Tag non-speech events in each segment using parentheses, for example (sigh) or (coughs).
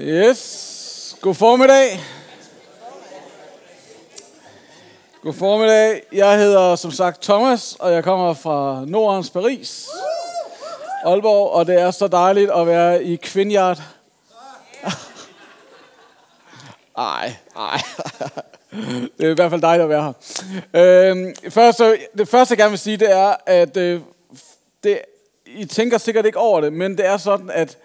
Yes, god formiddag. God formiddag. Jeg hedder som sagt Thomas, og jeg kommer fra Nordens Paris, Aalborg, og det er så dejligt at være i Kvindjart. (laughs) Ej, ej. (laughs) Det er i hvert fald dejligt at være her. Øhm, først, så, det første, jeg gerne vil sige, det er, at øh, det, I tænker sikkert ikke over det, men det er sådan, at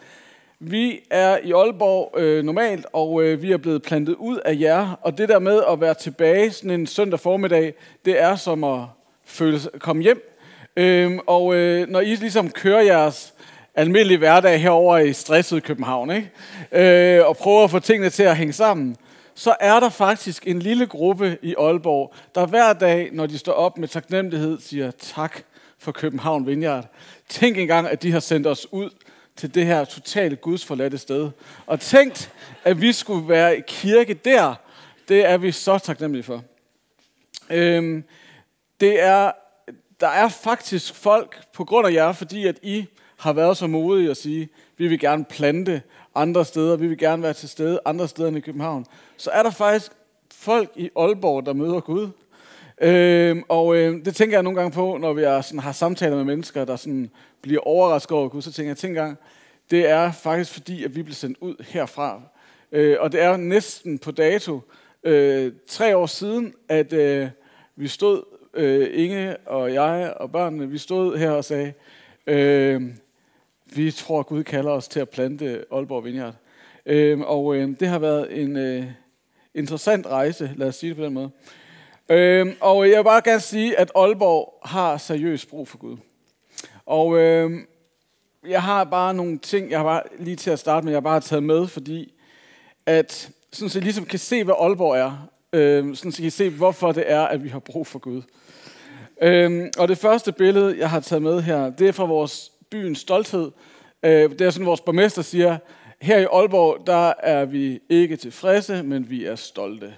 vi er i Aalborg øh, normalt, og øh, vi er blevet plantet ud af jer. Og det der med at være tilbage sådan en søndag formiddag, det er som at føle, komme hjem. Øhm, og øh, når I ligesom kører jeres almindelige hverdag herover i stresset København, ikke? Øh, og prøver at få tingene til at hænge sammen, så er der faktisk en lille gruppe i Aalborg, der hver dag, når de står op med taknemmelighed, siger tak for København Vineyard. Tænk engang, at de har sendt os ud til det her totalt gudsforladte sted. Og tænkt, at vi skulle være i kirke der, det er vi så taknemmelige for. Øhm, det er, der er faktisk folk på grund af jer, fordi at I har været så modige at sige, vi vil gerne plante andre steder, vi vil gerne være til stede andre steder end i København. Så er der faktisk folk i Aalborg, der møder Gud. Øh, og øh, det tænker jeg nogle gange på, når vi er, sådan, har samtaler med mennesker, der sådan, bliver overrasket over Gud. Så tænker jeg, tænk gang, det er faktisk fordi, at vi blev sendt ud herfra. Øh, og det er næsten på dato øh, tre år siden, at øh, vi stod, øh, Inge og jeg og børnene, vi stod her og sagde, øh, vi tror, Gud kalder os til at plante Aalborg Vineyard. Øh, og øh, det har været en øh, interessant rejse, lad os sige det på den måde. Øhm, og jeg vil bare gerne sige, at Aalborg har seriøst brug for Gud. Og øhm, jeg har bare nogle ting, jeg har bare, lige til at starte med, jeg har bare taget med, fordi at sådan så ligesom kan se, hvad Aalborg er. Øhm, sådan så kan se, hvorfor det er, at vi har brug for Gud. Øhm, og det første billede, jeg har taget med her, det er fra vores byens stolthed. Øh, det er sådan, vores borgmester siger, her i Aalborg, der er vi ikke tilfredse, men vi er stolte.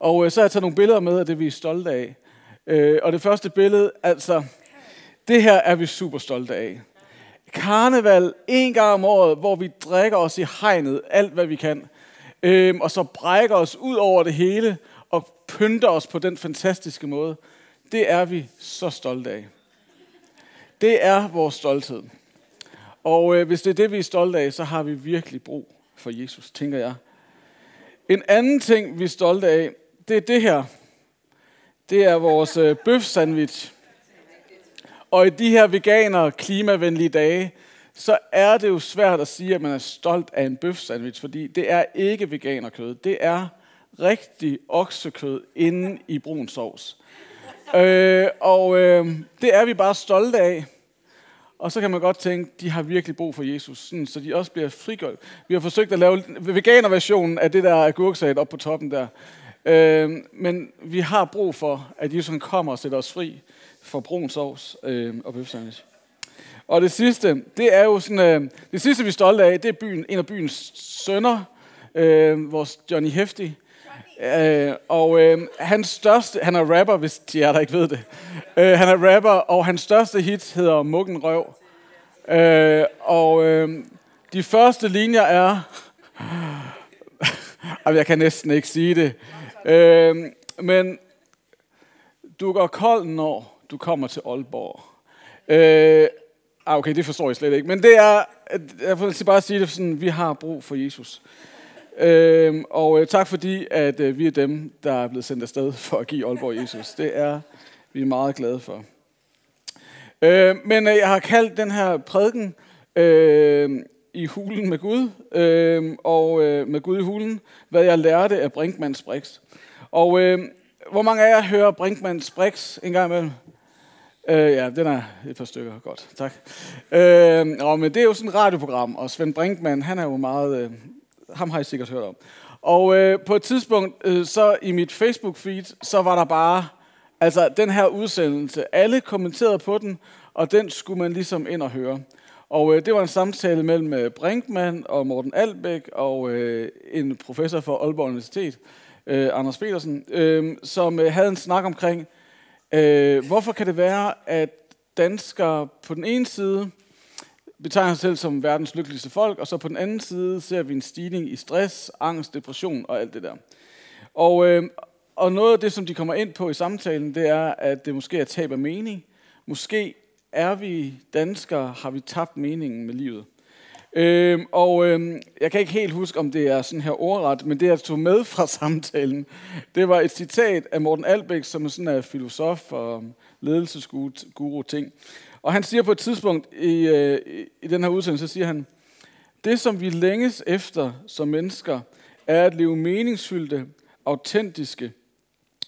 Og øh, så har jeg taget nogle billeder med af det, vi er stolte af. Øh, og det første billede, altså, det her er vi super stolte af. Karneval en gang om året, hvor vi drikker os i hegnet alt, hvad vi kan. Øh, og så brækker os ud over det hele og pynter os på den fantastiske måde. Det er vi så stolte af. Det er vores stolthed. Og øh, hvis det er det, vi er stolte af, så har vi virkelig brug for Jesus, tænker jeg. En anden ting, vi er stolte af, det er det her. Det er vores øh, bøf sandwich. Og i de her veganer klimavenlige dage, så er det jo svært at sige, at man er stolt af en bøf sandwich, fordi det er ikke veganerkød. Det er rigtig oksekød inde i brun sovs. Øh, og øh, det er vi bare stolte af. Og så kan man godt tænke, de har virkelig brug for Jesus, sådan, så de også bliver frigjort. Vi har forsøgt at lave veganerversionen af det der agurksat op på toppen der. Øh, men vi har brug for, at Jesus kommer og sætter os fri for brun sovs øh, og bøf sandwich. Og det sidste, det er jo sådan, øh, det sidste vi er stolte af, det er byen, en af byens sønner, øh, vores Johnny Hefti. Øh, og øh, hans største, han er rapper, hvis de er der ikke ved det. Øh, han er rapper, og hans største hit hedder Muggen Røv. Øh, og øh, de første linjer er, (laughs) jeg kan næsten ikke sige det, øh, men du går kold, når du kommer til Aalborg. Øh, ah, okay, det forstår jeg slet ikke. Men det er, jeg vil altså bare sige det sådan, vi har brug for Jesus. Øhm, øh, og tak fordi, at øh, vi er dem, der er blevet sendt afsted for at give Aalborg Jesus. Det er vi er meget glade for. Øh, men øh, jeg har kaldt den her prædiken øh, i hulen med Gud, øh, og øh, med Gud i hulen, hvad jeg lærte af Brinkmanns Brix. Og øh, hvor mange af jer hører Brinkmanns Brix en gang imellem? Øh, ja, den er et par stykker. Godt, tak. Øh, og, men det er jo sådan et radioprogram, og Svend Brinkmann, han er jo meget... Øh, ham har I sikkert hørt om. Og øh, på et tidspunkt, øh, så i mit Facebook-feed, så var der bare, altså den her udsendelse, alle kommenterede på den, og den skulle man ligesom ind og høre. Og øh, det var en samtale mellem øh, Brinkmann og Morten Albæk og øh, en professor fra Aalborg Universitet, øh, Anders Petersen, øh, som øh, havde en snak omkring, øh, hvorfor kan det være, at danskere på den ene side betegner sig selv som verdens lykkeligste folk, og så på den anden side ser vi en stigning i stress, angst, depression og alt det der. Og, øh, og noget af det, som de kommer ind på i samtalen, det er, at det måske er tab af mening. Måske er vi danskere, har vi tabt meningen med livet. Øhm, og øhm, jeg kan ikke helt huske, om det er sådan her ordret, men det, jeg tog med fra (laughs) samtalen, det var et citat af Morten Albæk, som er sådan en filosof og ledelsesguru ting. Og han siger på et tidspunkt i, øh, i den her udsendelse, så siger han, det som vi længes efter som mennesker, er at leve meningsfyldte, autentiske,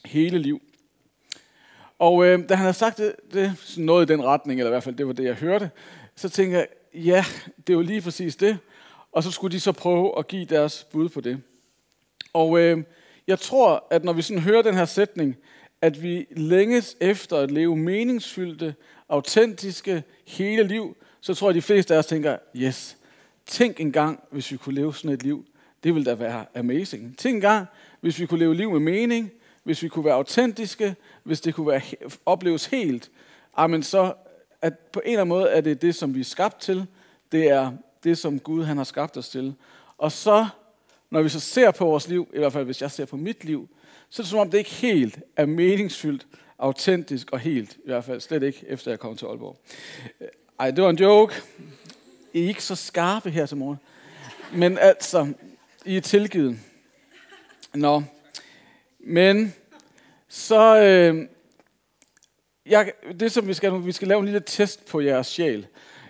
hele liv. Og øh, da han havde sagt det, det sådan noget i den retning, eller i hvert fald det var det, jeg hørte, så tænkte jeg, ja, det er jo lige præcis det. Og så skulle de så prøve at give deres bud på det. Og øh, jeg tror, at når vi sådan hører den her sætning, at vi længes efter at leve meningsfyldte, autentiske, hele liv, så tror jeg, at de fleste af os tænker, yes, tænk engang, hvis vi kunne leve sådan et liv. Det ville da være amazing. Tænk engang, hvis vi kunne leve liv med mening, hvis vi kunne være autentiske, hvis det kunne være, opleves helt, amen, så at på en eller anden måde er det det, som vi er skabt til. Det er det, som Gud han har skabt os til. Og så, når vi så ser på vores liv, i hvert fald hvis jeg ser på mit liv, så er det som om det ikke helt er meningsfyldt, autentisk og helt. I hvert fald slet ikke, efter jeg kom til Aalborg. Ej, det var en joke. I er ikke så skarpe her til morgen. Men altså, I er tilgivet. Nå. Men så, øh, jeg, det som vi skal, vi skal lave en lille test på jeres sjæl.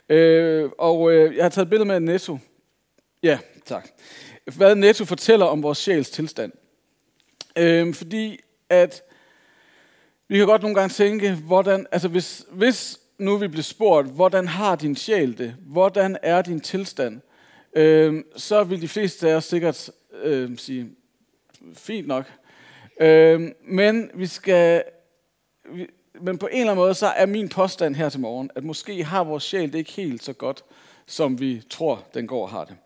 Øh, og øh, jeg har taget et billede med Netto. Ja, tak. Hvad Netto fortæller om vores sjæls tilstand. Øh, fordi at vi kan godt nogle gange tænke, hvordan, altså hvis, hvis nu vi bliver spurgt, hvordan har din sjæl det? Hvordan er din tilstand? Øh, så vil de fleste af os sikkert øh, sige, fint nok. Øh, men vi skal, vi, men på en eller anden måde, så er min påstand her til morgen, at måske har vores sjæl det ikke helt så godt, som vi tror, den går og har det.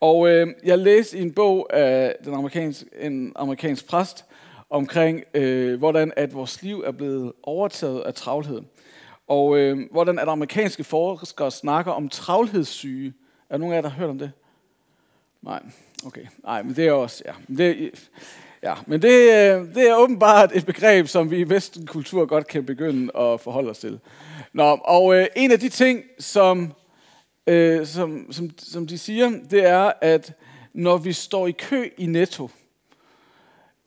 Og øh, jeg læste i en bog af den amerikansk, en amerikansk præst omkring, øh, hvordan at vores liv er blevet overtaget af travlhed. Og øh, hvordan at amerikanske forskere snakker om travlhedssyge. Er nogen af jer, der har hørt om det? Nej, okay. Nej, men det er også, ja. Det, Ja, men det, øh, det er åbenbart et begreb, som vi i vesten kultur godt kan begynde at forholde os til. Nå, og øh, en af de ting, som, øh, som, som, som de siger, det er, at når vi står i kø i Netto,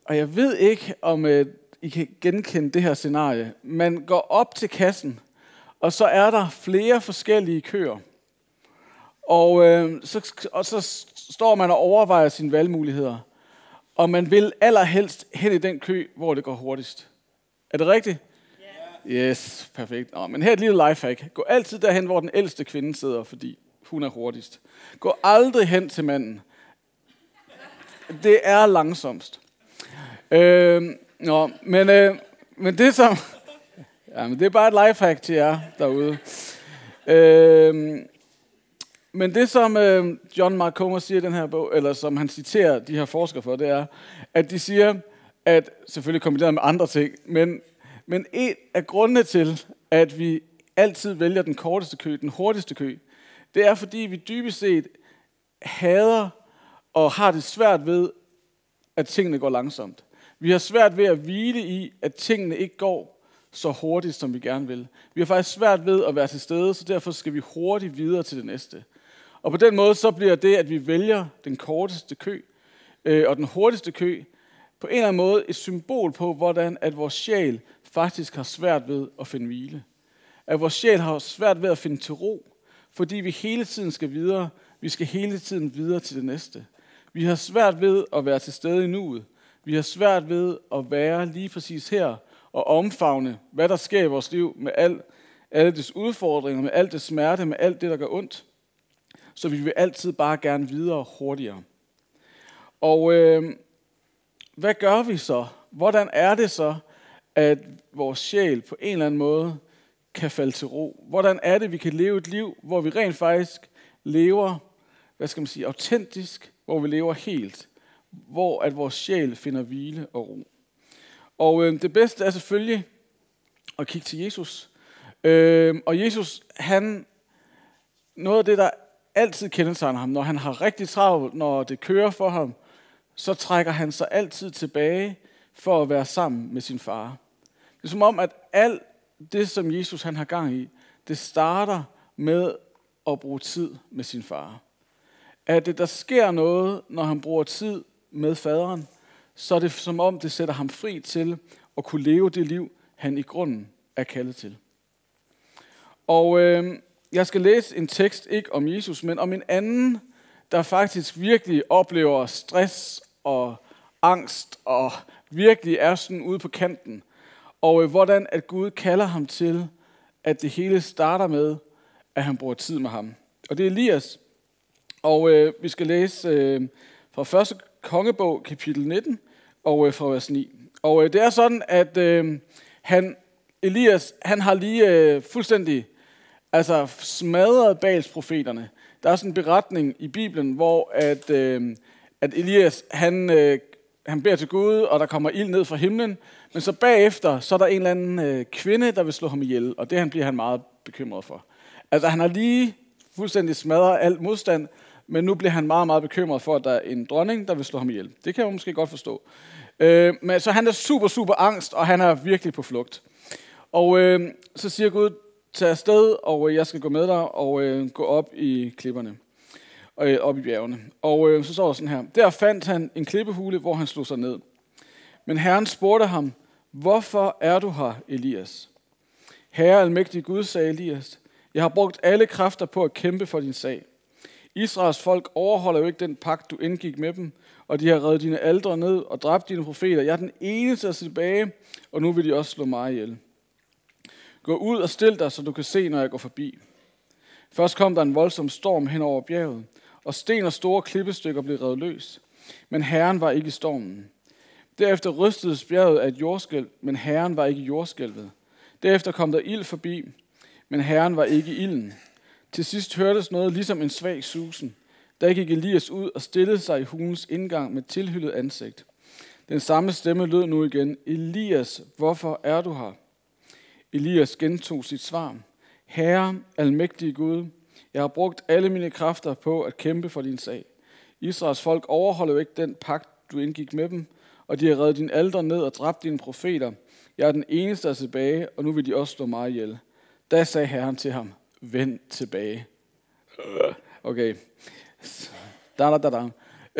og jeg ved ikke, om øh, I kan genkende det her scenarie, man går op til kassen, og så er der flere forskellige køer. Og, øh, så, og så står man og overvejer sine valgmuligheder og man vil allerhelst hen i den kø, hvor det går hurtigst. Er det rigtigt? Yeah. Yes, perfekt. Nå, men her er et lille lifehack. Gå altid derhen, hvor den ældste kvinde sidder, fordi hun er hurtigst. Gå aldrig hen til manden. Det er langsomst. Øh, nå, men, øh, men det som... Ja, men det er bare et lifehack til jer derude. Øh, men det, som øh, John Mark Comer siger i den her bog, eller som han citerer de her forskere for, det er, at de siger, at selvfølgelig kombineret med andre ting, men, men en af grundene til, at vi altid vælger den korteste kø, den hurtigste kø, det er, fordi vi dybest set hader og har det svært ved, at tingene går langsomt. Vi har svært ved at hvile i, at tingene ikke går så hurtigt, som vi gerne vil. Vi har faktisk svært ved at være til stede, så derfor skal vi hurtigt videre til det næste. Og på den måde så bliver det, at vi vælger den korteste kø øh, og den hurtigste kø, på en eller anden måde et symbol på, hvordan at vores sjæl faktisk har svært ved at finde hvile. At vores sjæl har svært ved at finde til ro, fordi vi hele tiden skal videre. Vi skal hele tiden videre til det næste. Vi har svært ved at være til stede i nuet. Vi har svært ved at være lige præcis her og omfavne, hvad der sker i vores liv med al, alle dets udfordringer, med alt det smerte, med alt det, der gør ondt så vi vil altid bare gerne videre hurtigere. Og øh, hvad gør vi så? Hvordan er det så, at vores sjæl på en eller anden måde kan falde til ro? Hvordan er det, vi kan leve et liv, hvor vi rent faktisk lever, hvad skal man sige, autentisk, hvor vi lever helt, hvor at vores sjæl finder hvile og ro. Og øh, det bedste er selvfølgelig at kigge til Jesus. Øh, og Jesus, han noget af det, der altid kendetegner ham, når han har rigtig travlt, når det kører for ham, så trækker han sig altid tilbage for at være sammen med sin far. Det er som om, at alt det, som Jesus han har gang i, det starter med at bruge tid med sin far. At det, der sker noget, når han bruger tid med faderen, så er det som om, det sætter ham fri til at kunne leve det liv, han i grunden er kaldet til. Og øh, jeg skal læse en tekst, ikke om Jesus, men om en anden, der faktisk virkelig oplever stress og angst og virkelig er sådan ude på kanten. Og øh, hvordan at Gud kalder ham til, at det hele starter med, at han bruger tid med ham. Og det er Elias. Og øh, vi skal læse øh, fra 1. kongebog, kapitel 19, og øh, fra vers 9. Og øh, det er sådan, at øh, han, Elias, han har lige øh, fuldstændig altså, smadrede Bals profeterne. Der er sådan en beretning i Bibelen, hvor at, øh, at Elias, han, øh, han beder til Gud, og der kommer ild ned fra himlen, men så bagefter, så er der en eller anden øh, kvinde, der vil slå ham ihjel, og det han bliver han meget bekymret for. Altså han har lige fuldstændig smadret alt modstand, men nu bliver han meget, meget bekymret for, at der er en dronning, der vil slå ham ihjel. Det kan jeg måske godt forstå. Øh, men så han er super, super angst, og han er virkelig på flugt. Og øh, så siger Gud, tage afsted, og øh, jeg skal gå med dig og øh, gå op i klipperne. Og øh, op i bjergene. Og øh, så står der sådan her. Der fandt han en klippehule, hvor han slog sig ned. Men Herren spurgte ham, hvorfor er du her, Elias? Herre almægtig Gud, sagde Elias, jeg har brugt alle kræfter på at kæmpe for din sag. Israels folk overholder jo ikke den pagt, du indgik med dem, og de har reddet dine aldre ned og dræbt dine profeter. Jeg er den eneste at tilbage, og nu vil de også slå mig ihjel. Gå ud og stil dig, så du kan se, når jeg går forbi. Først kom der en voldsom storm hen over bjerget, og sten og store klippestykker blev revet løs. Men Herren var ikke i stormen. Derefter rystedes bjerget af et jordskælv, men Herren var ikke i jordskælvet. Derefter kom der ild forbi, men Herren var ikke i ilden. Til sidst hørtes noget ligesom en svag susen. Der gik Elias ud og stillede sig i hulens indgang med tilhyllet ansigt. Den samme stemme lød nu igen. Elias, hvorfor er du her? Elias gentog sit svar. Herre, almægtige Gud, jeg har brugt alle mine kræfter på at kæmpe for din sag. Israels folk overholder jo ikke den pagt, du indgik med dem, og de har reddet din alder ned og dræbt dine profeter. Jeg er den eneste der er tilbage, og nu vil de også slå mig ihjel. Da sagde Herren til ham, vend tilbage. Okay. Da, da, da, da.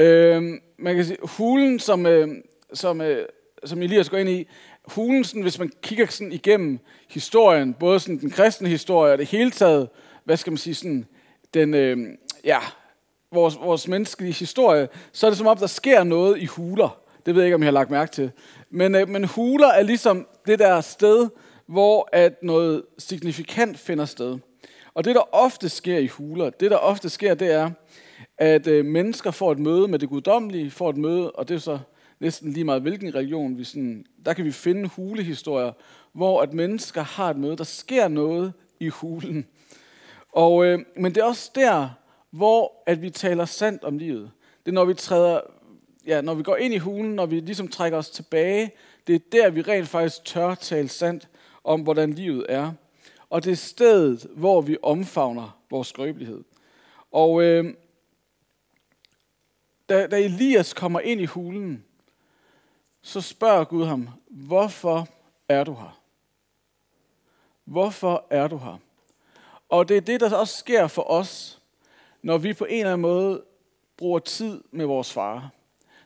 Øh, man kan sige, hulen, som, øh, som, øh, som Elias går ind i, hulen, sådan, hvis man kigger sådan igennem historien, både sådan den kristne historie og det hele taget, hvad skal man sige, sådan, den, øh, ja, vores, vores menneskelige historie, så er det som om, der sker noget i huler. Det ved jeg ikke, om jeg har lagt mærke til. Men, øh, men huler er ligesom det der sted, hvor at noget signifikant finder sted. Og det, der ofte sker i huler, det, der ofte sker, det er, at øh, mennesker får et møde med det guddommelige, får et møde, og det er så næsten lige meget hvilken religion, vi sådan, der kan vi finde hulehistorier, hvor at mennesker har et møde, der sker noget i hulen. Og, øh, men det er også der, hvor at vi taler sandt om livet. Det er, når vi træder, ja, når vi går ind i hulen, når vi ligesom trækker os tilbage, det er der, vi rent faktisk tør tale sandt om, hvordan livet er. Og det er stedet, hvor vi omfavner vores skrøbelighed. Og øh, da, da Elias kommer ind i hulen, så spørger Gud ham, hvorfor er du her? Hvorfor er du her? Og det er det, der også sker for os, når vi på en eller anden måde bruger tid med vores far.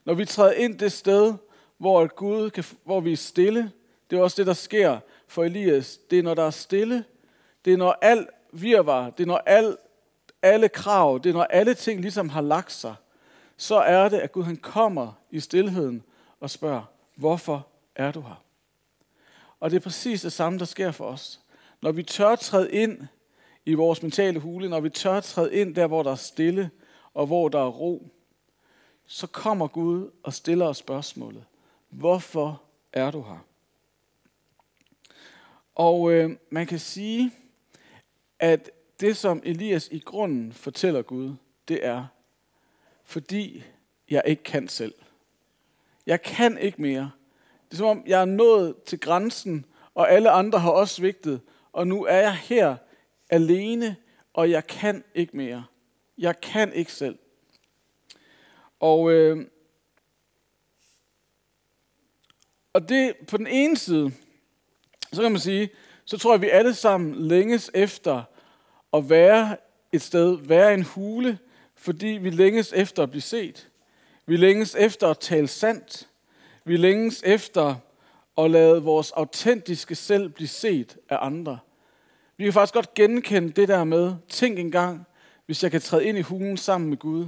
Når vi træder ind det sted, hvor Gud kan, hvor vi er stille, det er også det, der sker for Elias. Det er, når der er stille. Det er, når alt virvar. Det er, når al, alle krav, det er, når alle ting ligesom har lagt sig. Så er det, at Gud han kommer i stillheden og spørger, hvorfor er du her? Og det er præcis det samme, der sker for os. Når vi tør træde ind i vores mentale hule, når vi tør træde ind der, hvor der er stille og hvor der er ro, så kommer Gud og stiller os spørgsmålet, hvorfor er du her? Og øh, man kan sige, at det som Elias i grunden fortæller Gud, det er, fordi jeg ikke kan selv. Jeg kan ikke mere. Det er som om, jeg er nået til grænsen, og alle andre har også svigtet, og nu er jeg her alene, og jeg kan ikke mere. Jeg kan ikke selv. Og, øh, og det på den ene side, så kan man sige, så tror jeg, at vi alle sammen længes efter at være et sted, være en hule, fordi vi længes efter at blive set. Vi længes efter at tale sandt. Vi længes efter at lade vores autentiske selv blive set af andre. Vi kan faktisk godt genkende det der med, tænk engang, hvis jeg kan træde ind i hulen sammen med Gud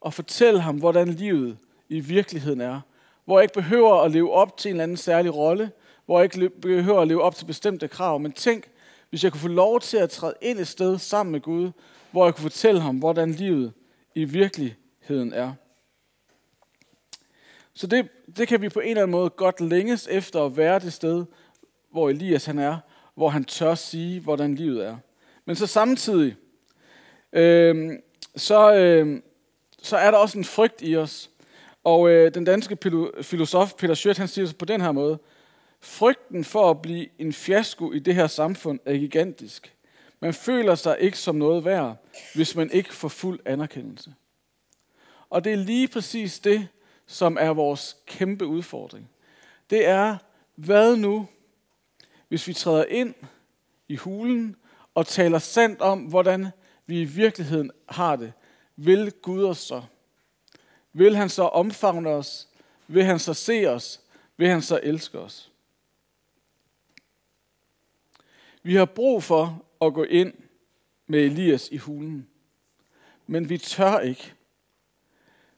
og fortælle ham, hvordan livet i virkeligheden er. Hvor jeg ikke behøver at leve op til en eller anden særlig rolle, hvor jeg ikke behøver at leve op til bestemte krav. Men tænk, hvis jeg kunne få lov til at træde ind et sted sammen med Gud, hvor jeg kunne fortælle ham, hvordan livet i virkeligheden er. Så det, det kan vi på en eller anden måde godt længes efter at være det sted, hvor Elias han er, hvor han tør sige, hvordan livet er. Men så samtidig, øh, så, øh, så er der også en frygt i os. Og øh, den danske filosof Peter Schødt, han siger det på den her måde. Frygten for at blive en fiasko i det her samfund er gigantisk. Man føler sig ikke som noget værd, hvis man ikke får fuld anerkendelse. Og det er lige præcis det, som er vores kæmpe udfordring. Det er, hvad nu, hvis vi træder ind i hulen og taler sandt om, hvordan vi i virkeligheden har det. Vil Gud os så? Vil han så omfavne os? Vil han så se os? Vil han så elske os? Vi har brug for at gå ind med Elias i hulen. Men vi tør ikke.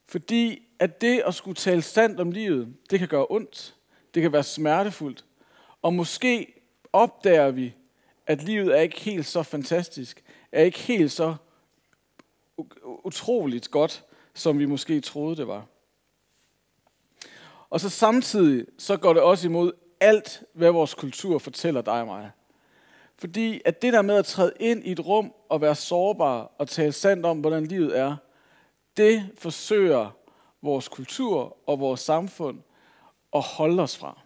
Fordi at det at skulle tale sandt om livet, det kan gøre ondt. Det kan være smertefuldt. Og måske opdager vi, at livet er ikke helt så fantastisk, er ikke helt så utroligt godt, som vi måske troede det var. Og så samtidig, så går det også imod alt, hvad vores kultur fortæller dig og mig. Fordi at det der med at træde ind i et rum og være sårbar og tale sandt om, hvordan livet er, det forsøger vores kultur og vores samfund at holde os fra.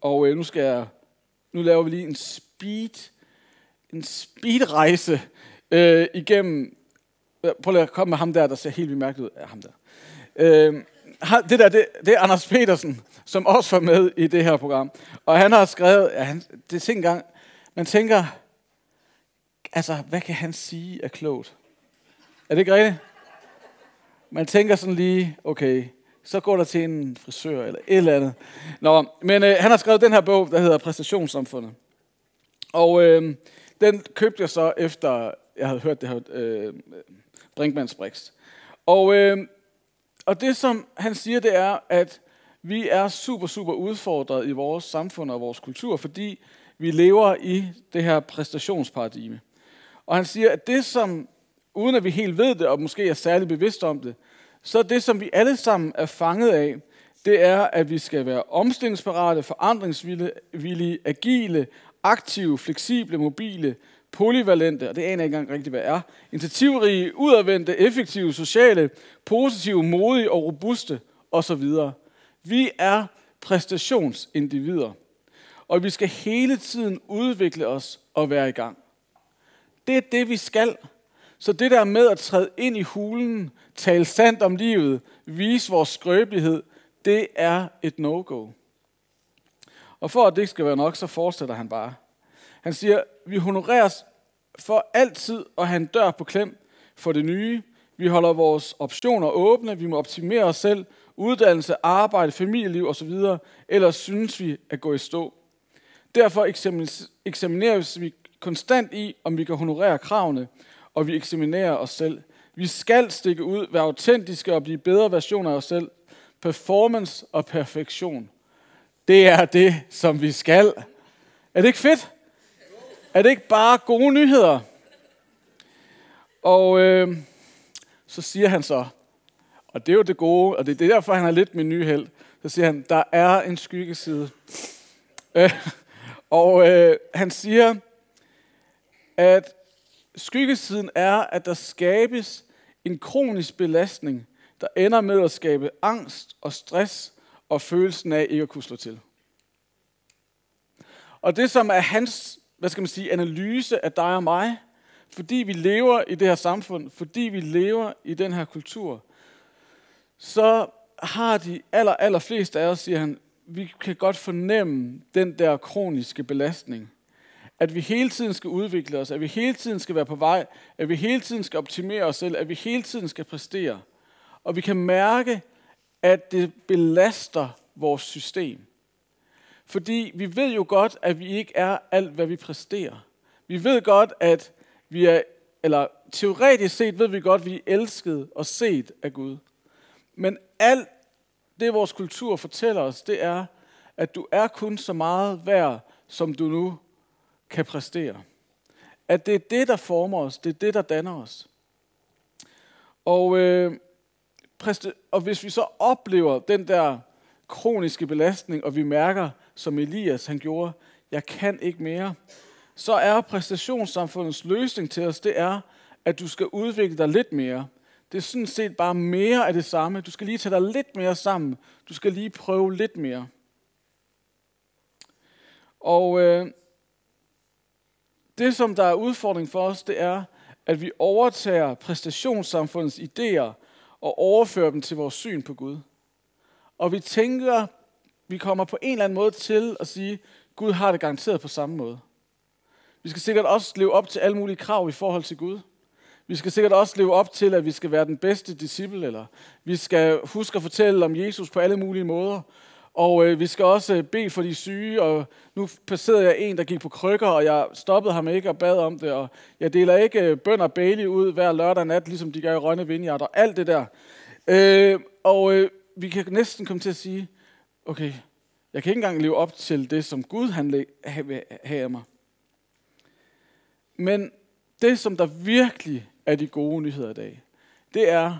Og øh, nu skal jeg, nu laver vi lige en speed, en speedrejse øh, igennem. Øh, prøv lige at komme med ham der, der ser helt vildt mærkeligt ud. Ja, ham der. Øh, det der, det, det er Anders Petersen, som også var med i det her program. Og han har skrevet, ja, han, det er en man tænker, altså, hvad kan han sige er klogt? Er det ikke rigtigt? Man tænker sådan lige, okay, så går der til en frisør eller et eller andet. Nå, men øh, han har skrevet den her bog, der hedder Præstationssamfundet. Og øh, den købte jeg så efter, jeg havde hørt det her øh, Brinkmanns Brix. Og, øh, og det, som han siger, det er, at vi er super, super udfordret i vores samfund og vores kultur, fordi vi lever i det her præstationsparadigme. Og han siger, at det, som uden at vi helt ved det, og måske er særlig bevidst om det, så det, som vi alle sammen er fanget af, det er, at vi skal være omstillingsparate, forandringsvillige, agile, aktive, fleksible, mobile, polyvalente, og det aner jeg ikke engang rigtigt, hvad er, initiativrige, udadvendte, effektive, sociale, positive, modige og robuste osv. Vi er præstationsindivider, og vi skal hele tiden udvikle os og være i gang. Det er det, vi skal. Så det der med at træde ind i hulen, tale sandt om livet, vise vores skrøbelighed, det er et no-go. Og for at det ikke skal være nok, så fortsætter han bare. Han siger, vi honoreres for altid at have en dør på klem for det nye. Vi holder vores optioner åbne, vi må optimere os selv, uddannelse, arbejde, familieliv osv., ellers synes vi at gå i stå. Derfor eksamineres vi konstant i, om vi kan honorere kravene, og vi eksaminerer os selv. Vi skal stikke ud, være autentiske og blive bedre versioner af os selv. Performance og perfektion. Det er det, som vi skal. Er det ikke fedt? Er det ikke bare gode nyheder? Og øh, så siger han så, og det er jo det gode, og det er derfor, han er lidt min nye held. Så siger han, der er en skyggeside. Øh, og øh, han siger, at skyggesiden er, at der skabes en kronisk belastning, der ender med at skabe angst og stress og følelsen af ikke at kunne slå til. Og det, som er hans hvad skal man sige, analyse af dig og mig, fordi vi lever i det her samfund, fordi vi lever i den her kultur, så har de aller, aller fleste af os, siger han, vi kan godt fornemme den der kroniske belastning. At vi hele tiden skal udvikle os, at vi hele tiden skal være på vej, at vi hele tiden skal optimere os selv, at vi hele tiden skal præstere. Og vi kan mærke, at det belaster vores system. Fordi vi ved jo godt, at vi ikke er alt, hvad vi præsterer. Vi ved godt, at vi er, eller teoretisk set ved vi godt, at vi er elsket og set af Gud. Men alt det, vores kultur fortæller os, det er, at du er kun så meget værd, som du nu kan præstere. At det er det, der former os. Det er det, der danner os. Og, øh, og hvis vi så oplever den der kroniske belastning, og vi mærker, som Elias han gjorde, jeg kan ikke mere, så er præstationssamfundets løsning til os, det er, at du skal udvikle dig lidt mere. Det er sådan set bare mere af det samme. Du skal lige tage dig lidt mere sammen. Du skal lige prøve lidt mere. Og øh, det, som der er udfordring for os, det er, at vi overtager præstationssamfundets idéer og overfører dem til vores syn på Gud. Og vi tænker, vi kommer på en eller anden måde til at sige, Gud har det garanteret på samme måde. Vi skal sikkert også leve op til alle mulige krav i forhold til Gud. Vi skal sikkert også leve op til, at vi skal være den bedste disciple, eller vi skal huske at fortælle om Jesus på alle mulige måder. Og øh, vi skal også øh, bede for de syge, og nu passerede jeg en, der gik på krykker, og jeg stoppede ham ikke og bad om det, og jeg deler ikke øh, bøn og Bailey ud hver lørdag nat, ligesom de gør i Rønne Vineyard, og alt det der. Øh, og øh, vi kan næsten komme til at sige, okay, jeg kan ikke engang leve op til det, som Gud han vil have af mig. Men det, som der virkelig er de gode nyheder i dag, det er,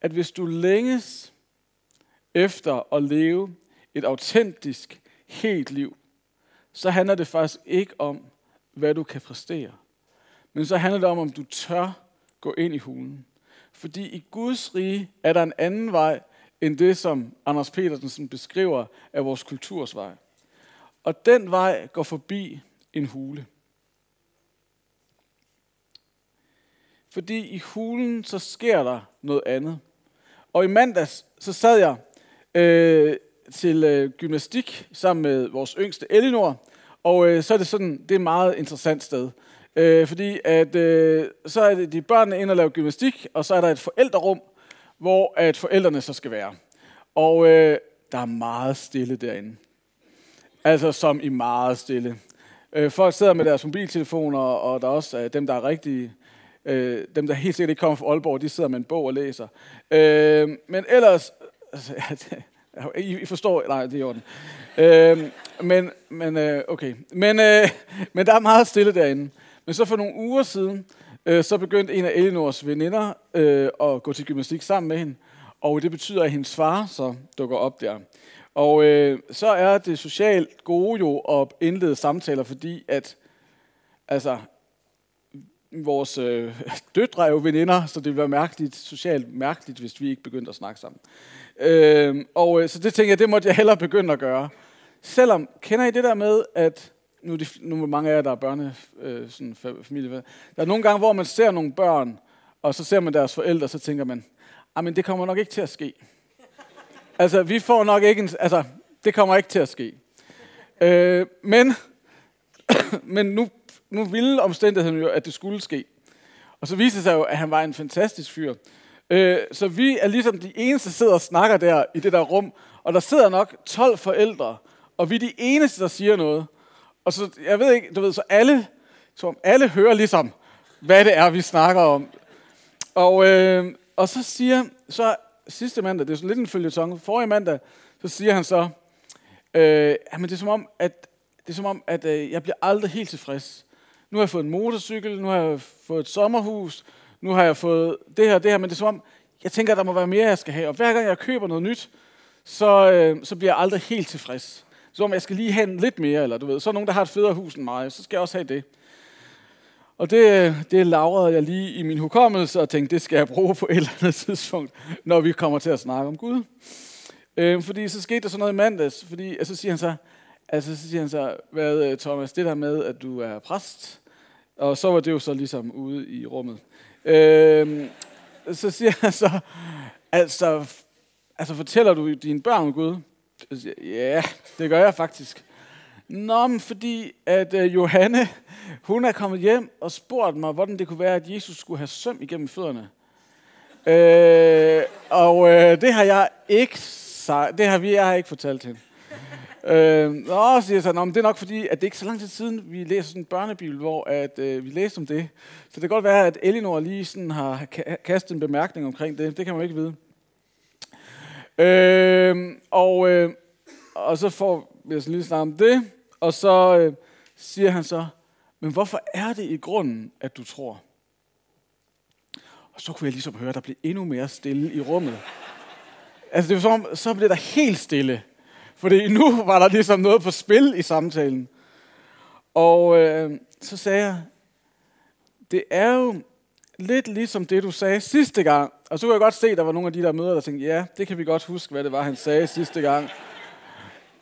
at hvis du længes efter at leve et autentisk, helt liv, så handler det faktisk ikke om, hvad du kan præstere. Men så handler det om, om du tør gå ind i hulen. Fordi i Guds rige er der en anden vej, end det, som Anders Petersen beskriver af vores kulturs vej. Og den vej går forbi en hule. Fordi i hulen, så sker der noget andet. Og i mandags, så sad jeg øh, til øh, gymnastik sammen med vores yngste Elinor. Og øh, så er det sådan, det er et meget interessant sted. Øh, fordi at, øh, så er det de børnene ind og lave gymnastik, og så er der et forældrerum, hvor at forældrene så skal være. Og øh, der er meget stille derinde. Altså som i meget stille. Øh, folk sidder med deres mobiltelefoner, og der er også øh, dem, der er rigtige Øh, dem, der helt sikkert ikke kommer fra Aalborg, de sidder med en bog og læser. Øh, men ellers... (laughs) Altså, i, I forstår... Nej, det er i orden. Øh, men, men, øh, okay. Men, øh, (laughs) men der er meget stille derinde. Men så for nogle uger siden, øh, så begyndte en af Elinors veninder øh, at gå til gymnastik sammen med hende. Og det betyder, at hendes far så dukker op der. Og øh, så er det socialt gode jo at indlede samtaler, fordi at altså, vores øh, (laughs) døtre er jo veninder, så det ville være mærkeligt, socialt mærkeligt, hvis vi ikke begyndte at snakke sammen. Øh, og øh, så det tænker jeg, det måtte jeg hellere begynde at gøre. Selvom, kender I det der med, at nu, det nu er mange af jer, der er børne, øh, sådan familie, der er nogle gange, hvor man ser nogle børn, og så ser man deres forældre, så tænker man, ah, men det kommer nok ikke til at ske. (laughs) altså, vi får nok ikke en, altså, det kommer ikke til at ske. Øh, men, (coughs) men nu nu ville omstændigheden jo, at det skulle ske. Og så viste det sig jo, at han var en fantastisk fyr. Øh, så vi er ligesom de eneste, der sidder og snakker der i det der rum. Og der sidder nok 12 forældre, og vi er de eneste, der siger noget. Og så, jeg ved ikke, du ved, så alle, så alle hører ligesom, hvad det er, vi snakker om. Og, øh, og så siger, så sidste mandag, det er sådan lidt en følgetong, forrige mandag, så siger han så, øh, jamen det er som om, at, det er som om, at øh, jeg bliver aldrig helt tilfreds nu har jeg fået en motorcykel, nu har jeg fået et sommerhus, nu har jeg fået det her det her, men det er som om, jeg tænker, at der må være mere, jeg skal have. Og hver gang jeg køber noget nyt, så, øh, så bliver jeg aldrig helt tilfreds. Så om jeg skal lige have lidt mere, eller du ved, så er nogen, der har et federe hus end mig, så skal jeg også have det. Og det, øh, det lavrede jeg lige i min hukommelse og tænkte, det skal jeg bruge på et eller andet tidspunkt, når vi kommer til at snakke om Gud. Øh, fordi så skete der sådan noget i mandags, fordi altså så siger han så, altså så siger han så, hvad øh, Thomas, det der med, at du er præst, og så var det jo så ligesom ude i rummet. Øh, så siger han så, altså, altså fortæller du dine børn om Gud? Jeg siger, ja, det gør jeg faktisk. Nå, men fordi at uh, Johanne, hun er kommet hjem og spurgt mig, hvordan det kunne være, at Jesus skulle have søm igennem fødderne. Øh, og øh, det har jeg ikke sagt, det har vi, jeg har ikke fortalt hende øh, nå, siger jeg så, men det er nok fordi, at det ikke så lang tid siden, vi læser sådan en børnebibel, hvor at, øh, vi læste om det. Så det kan godt være, at Elinor lige sådan har kastet en bemærkning omkring det. Det kan man ikke vide. Øh, og, øh, og så får jeg sådan lige snart om det. Og så øh, siger han så, men hvorfor er det i grunden, at du tror? Og så kunne jeg ligesom høre, at der blev endnu mere stille i rummet. Altså det var som så blev der helt stille. Fordi nu var der ligesom noget på spil i samtalen. Og øh, så sagde jeg, det er jo lidt ligesom det, du sagde sidste gang. Og så kunne jeg godt se, at der var nogle af de der møder, der tænkte, ja, det kan vi godt huske, hvad det var, han sagde sidste gang.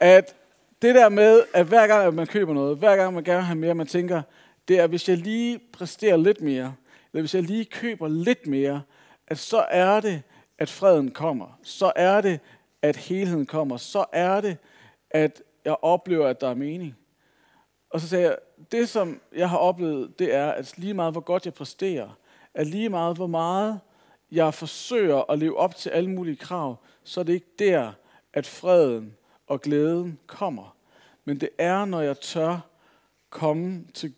At det der med, at hver gang at man køber noget, hver gang man gerne vil have mere, man tænker, det er, hvis jeg lige præsterer lidt mere, eller hvis jeg lige køber lidt mere, at så er det, at freden kommer. Så er det, at helheden kommer. Så er det, at jeg oplever, at der er mening. Og så sagde jeg, det som jeg har oplevet, det er, at lige meget hvor godt jeg præsterer, at lige meget hvor meget jeg forsøger at leve op til alle mulige krav, så er det ikke der, at freden og glæden kommer. Men det er, når jeg tør komme til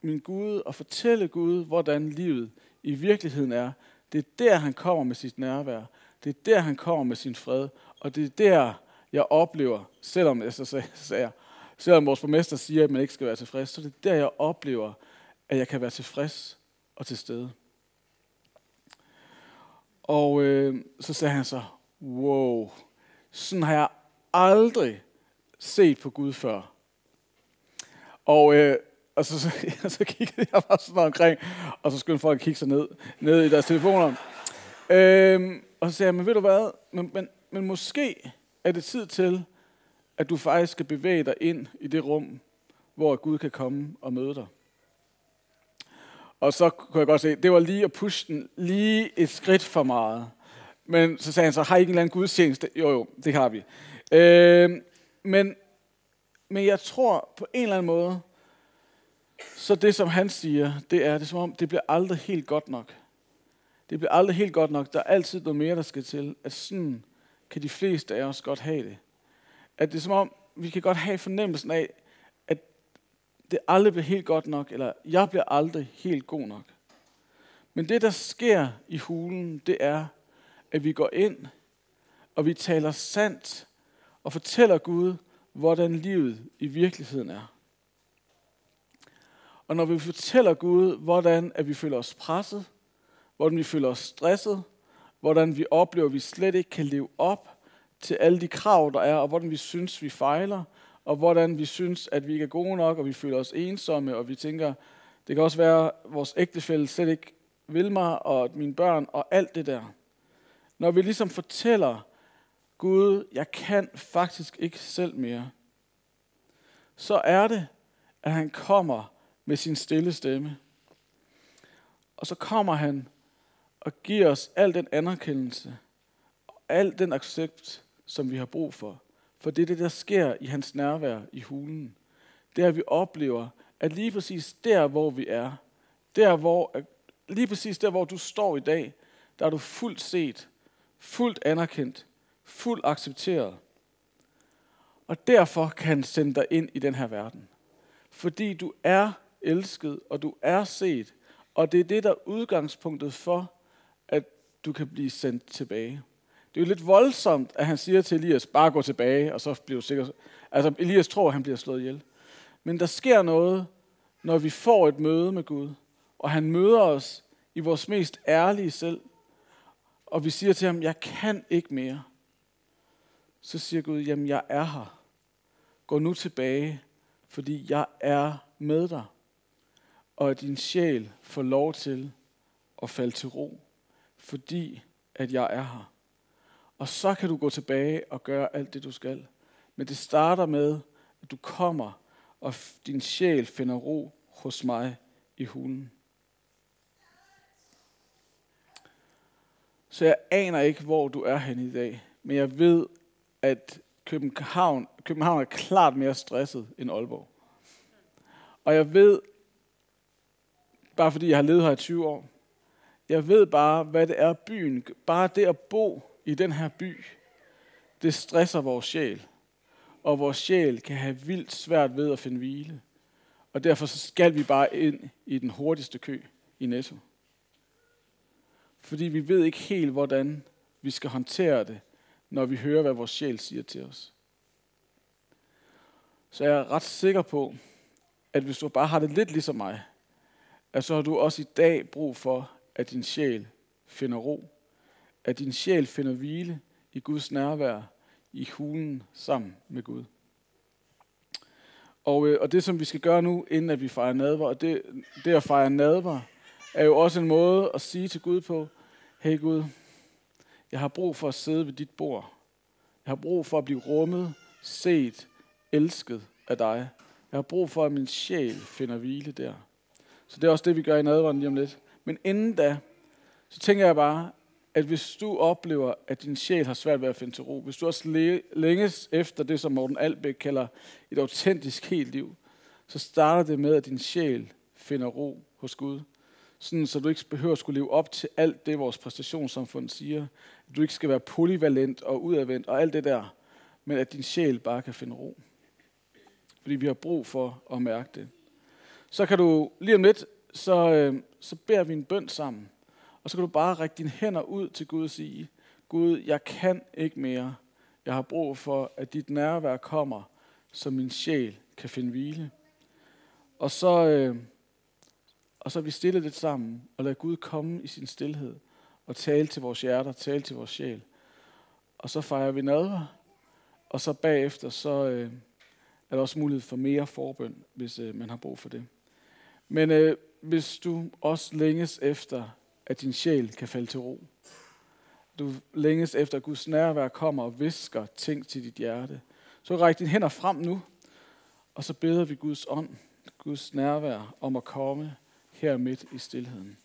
min Gud og fortælle Gud, hvordan livet i virkeligheden er. Det er der, han kommer med sit nærvær. Det er der, han kommer med sin fred. Og det er der, jeg oplever, selvom, jeg så sagde, selvom vores borgmester siger, at man ikke skal være tilfreds, så det er der, jeg oplever, at jeg kan være tilfreds og til stede. Og øh, så sagde han så, wow, sådan har jeg aldrig set på Gud før. Og, øh, og så, så, (laughs) så kiggede jeg bare sådan omkring, og så skulle folk kigge sig ned, ned i deres telefoner. Øh, og så sagde jeg, men ved du hvad, men, men, men måske er det tid til, at du faktisk skal bevæge dig ind i det rum, hvor Gud kan komme og møde dig. Og så kunne jeg godt se, det var lige at pushe den lige et skridt for meget. Men så sagde han så, har I ikke en eller anden gudstjeneste? Jo, jo, det har vi. Øh, men, men jeg tror på en eller anden måde, så det som han siger, det er, det er som om, det bliver aldrig helt godt nok. Det bliver aldrig helt godt nok. Der er altid noget mere, der skal til. At sådan kan de fleste af os godt have det. At det er som om, vi kan godt have fornemmelsen af, at det aldrig bliver helt godt nok, eller jeg bliver aldrig helt god nok. Men det, der sker i hulen, det er, at vi går ind, og vi taler sandt, og fortæller Gud, hvordan livet i virkeligheden er. Og når vi fortæller Gud, hvordan at vi føler os presset, hvordan vi føler os stresset, hvordan vi oplever, at vi slet ikke kan leve op til alle de krav, der er, og hvordan vi synes, vi fejler, og hvordan vi synes, at vi ikke er gode nok, og vi føler os ensomme, og vi tænker, det kan også være, at vores ægtefælle slet ikke vil mig, og mine børn, og alt det der. Når vi ligesom fortæller Gud, jeg kan faktisk ikke selv mere, så er det, at han kommer med sin stille stemme. Og så kommer han og giver os al den anerkendelse og al den accept, som vi har brug for. For det er det, der sker i hans nærvær i hulen. Det er, at vi oplever, at lige præcis der, hvor vi er, der hvor, lige præcis der, hvor du står i dag, der er du fuldt set, fuldt anerkendt, fuldt accepteret. Og derfor kan han sende dig ind i den her verden. Fordi du er elsket, og du er set, og det er det, der er udgangspunktet for, du kan blive sendt tilbage. Det er jo lidt voldsomt, at han siger til Elias, bare gå tilbage, og så bliver du sikker. Altså, Elias tror, at han bliver slået ihjel. Men der sker noget, når vi får et møde med Gud, og han møder os i vores mest ærlige selv, og vi siger til ham, jeg kan ikke mere. Så siger Gud, jamen jeg er her. Gå nu tilbage, fordi jeg er med dig. Og at din sjæl får lov til at falde til ro, fordi at jeg er her. Og så kan du gå tilbage og gøre alt det, du skal. Men det starter med, at du kommer, og din sjæl finder ro hos mig i hulen. Så jeg aner ikke, hvor du er hen i dag, men jeg ved, at København, København er klart mere stresset end Aalborg. Og jeg ved, bare fordi jeg har levet her i 20 år, jeg ved bare, hvad det er byen. Bare det at bo i den her by, det stresser vores sjæl. Og vores sjæl kan have vildt svært ved at finde hvile. Og derfor så skal vi bare ind i den hurtigste kø i Netto. Fordi vi ved ikke helt, hvordan vi skal håndtere det, når vi hører, hvad vores sjæl siger til os. Så jeg er ret sikker på, at hvis du bare har det lidt ligesom mig, at så har du også i dag brug for, at din sjæl finder ro. At din sjæl finder hvile i Guds nærvær, i hulen sammen med Gud. Og, øh, og det, som vi skal gøre nu, inden at vi fejrer nadver, og det, det at fejre nadver, er jo også en måde at sige til Gud på, hey Gud, jeg har brug for at sidde ved dit bord. Jeg har brug for at blive rummet, set, elsket af dig. Jeg har brug for, at min sjæl finder hvile der. Så det er også det, vi gør i nadveren lige om lidt. Men inden da, så tænker jeg bare, at hvis du oplever, at din sjæl har svært ved at finde til ro, hvis du også længes efter det, som Morten Albæk kalder et autentisk helt liv, så starter det med, at din sjæl finder ro hos Gud. Sådan, så du ikke behøver at skulle leve op til alt det, vores præstationssamfund siger. At du ikke skal være polyvalent og udadvendt og alt det der, men at din sjæl bare kan finde ro. Fordi vi har brug for at mærke det. Så kan du lige om lidt, så, øh, så beder vi en bøn sammen. Og så kan du bare række dine hænder ud til Gud og sige, Gud, jeg kan ikke mere. Jeg har brug for, at dit nærvær kommer, så min sjæl kan finde hvile. Og så, øh, og så er vi stille lidt sammen, og lad Gud komme i sin stillhed, og tale til vores hjerter, tale til vores sjæl. Og så fejrer vi nadver, og så bagefter, så øh, er der også mulighed for mere forbøn, hvis øh, man har brug for det. Men øh, hvis du også længes efter, at din sjæl kan falde til ro, du længes efter, at Guds nærvær kommer og visker ting til dit hjerte, så ræk dine hænder frem nu, og så beder vi Guds ånd, Guds nærvær om at komme her midt i stillheden.